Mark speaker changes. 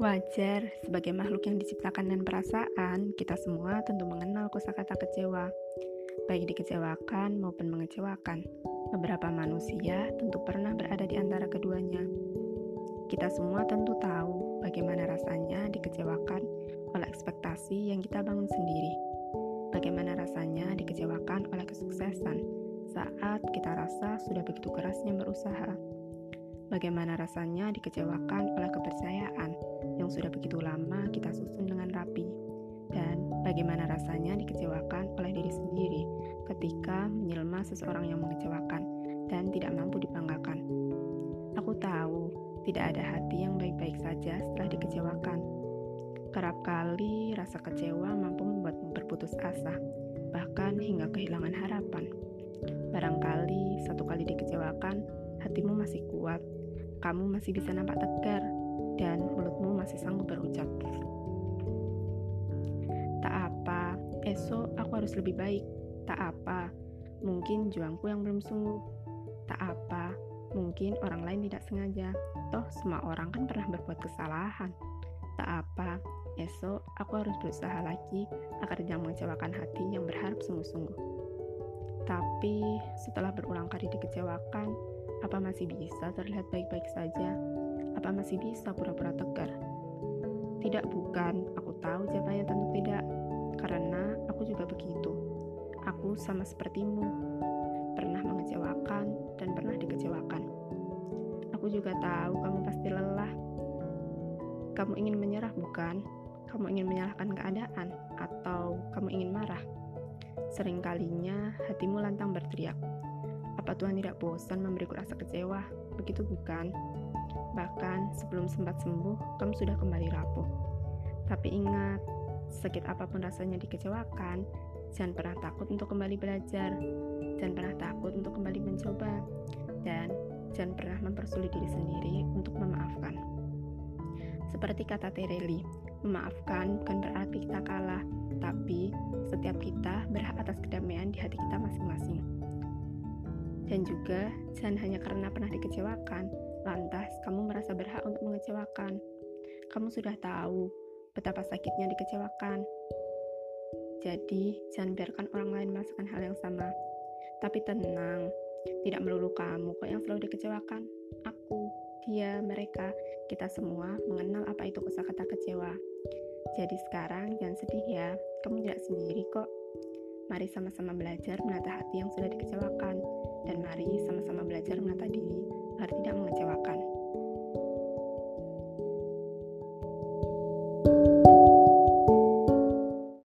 Speaker 1: Wajar, sebagai makhluk yang diciptakan dengan perasaan, kita semua tentu mengenal kosakata kecewa, baik dikecewakan maupun mengecewakan. Beberapa manusia tentu pernah berada di antara keduanya. Kita semua tentu tahu bagaimana rasanya dikecewakan oleh ekspektasi yang kita bangun sendiri. Bagaimana rasanya dikecewakan oleh kesuksesan saat kita rasa sudah begitu kerasnya berusaha. Bagaimana rasanya dikecewakan oleh kepercayaan yang sudah begitu lama kita susun dengan rapi, dan bagaimana rasanya dikecewakan oleh diri sendiri ketika menyelma seseorang yang mengecewakan dan tidak mampu dibanggakan. Aku tahu tidak ada hati yang baik-baik saja setelah dikecewakan. Kerap kali rasa kecewa mampu membuatmu berputus asa, bahkan hingga kehilangan harapan. Barangkali satu kali dikecewakan, hatimu masih kuat, kamu masih bisa nampak tegar dan mulutmu masih sanggup berucap. Tak apa, esok aku harus lebih baik. Tak apa, mungkin juangku yang belum sungguh. Tak apa, mungkin orang lain tidak sengaja. Toh semua orang kan pernah berbuat kesalahan. Tak apa, esok aku harus berusaha lagi agar jangan mengecewakan hati yang berharap sungguh-sungguh. Tapi setelah berulang kali dikecewakan, apa masih bisa terlihat baik-baik saja? Apa masih bisa pura-pura tegar? Tidak bukan, aku tahu jawabannya tentu tidak. Karena aku juga begitu. Aku sama sepertimu. Pernah mengecewakan dan pernah dikecewakan. Aku juga tahu kamu pasti lelah. Kamu ingin menyerah bukan? Kamu ingin menyalahkan keadaan atau kamu ingin marah? Seringkalinya hatimu lantang berteriak, apa Tuhan tidak bosan memberiku rasa kecewa? Begitu bukan? Bahkan sebelum sempat sembuh, kamu sudah kembali rapuh. Tapi ingat, sakit apa pun rasanya dikecewakan, jangan pernah takut untuk kembali belajar. Jangan pernah takut untuk kembali mencoba. Dan jangan pernah mempersulit diri sendiri untuk memaafkan. Seperti kata Tereli, memaafkan bukan berarti kita kalah, tapi setiap kita berhak atas kedamaian di hati kita masing-masing. Dan juga, jangan hanya karena pernah dikecewakan, lantas kamu merasa berhak untuk mengecewakan. Kamu sudah tahu betapa sakitnya dikecewakan. Jadi, jangan biarkan orang lain merasakan hal yang sama. Tapi tenang, tidak melulu kamu kok yang selalu dikecewakan. Aku, dia, mereka, kita semua mengenal apa itu kata kecewa. Jadi sekarang jangan sedih ya, kamu tidak sendiri kok. Mari sama-sama belajar menata hati yang sudah dikecewakan, dan mari sama-sama belajar menata diri agar tidak mengecewakan.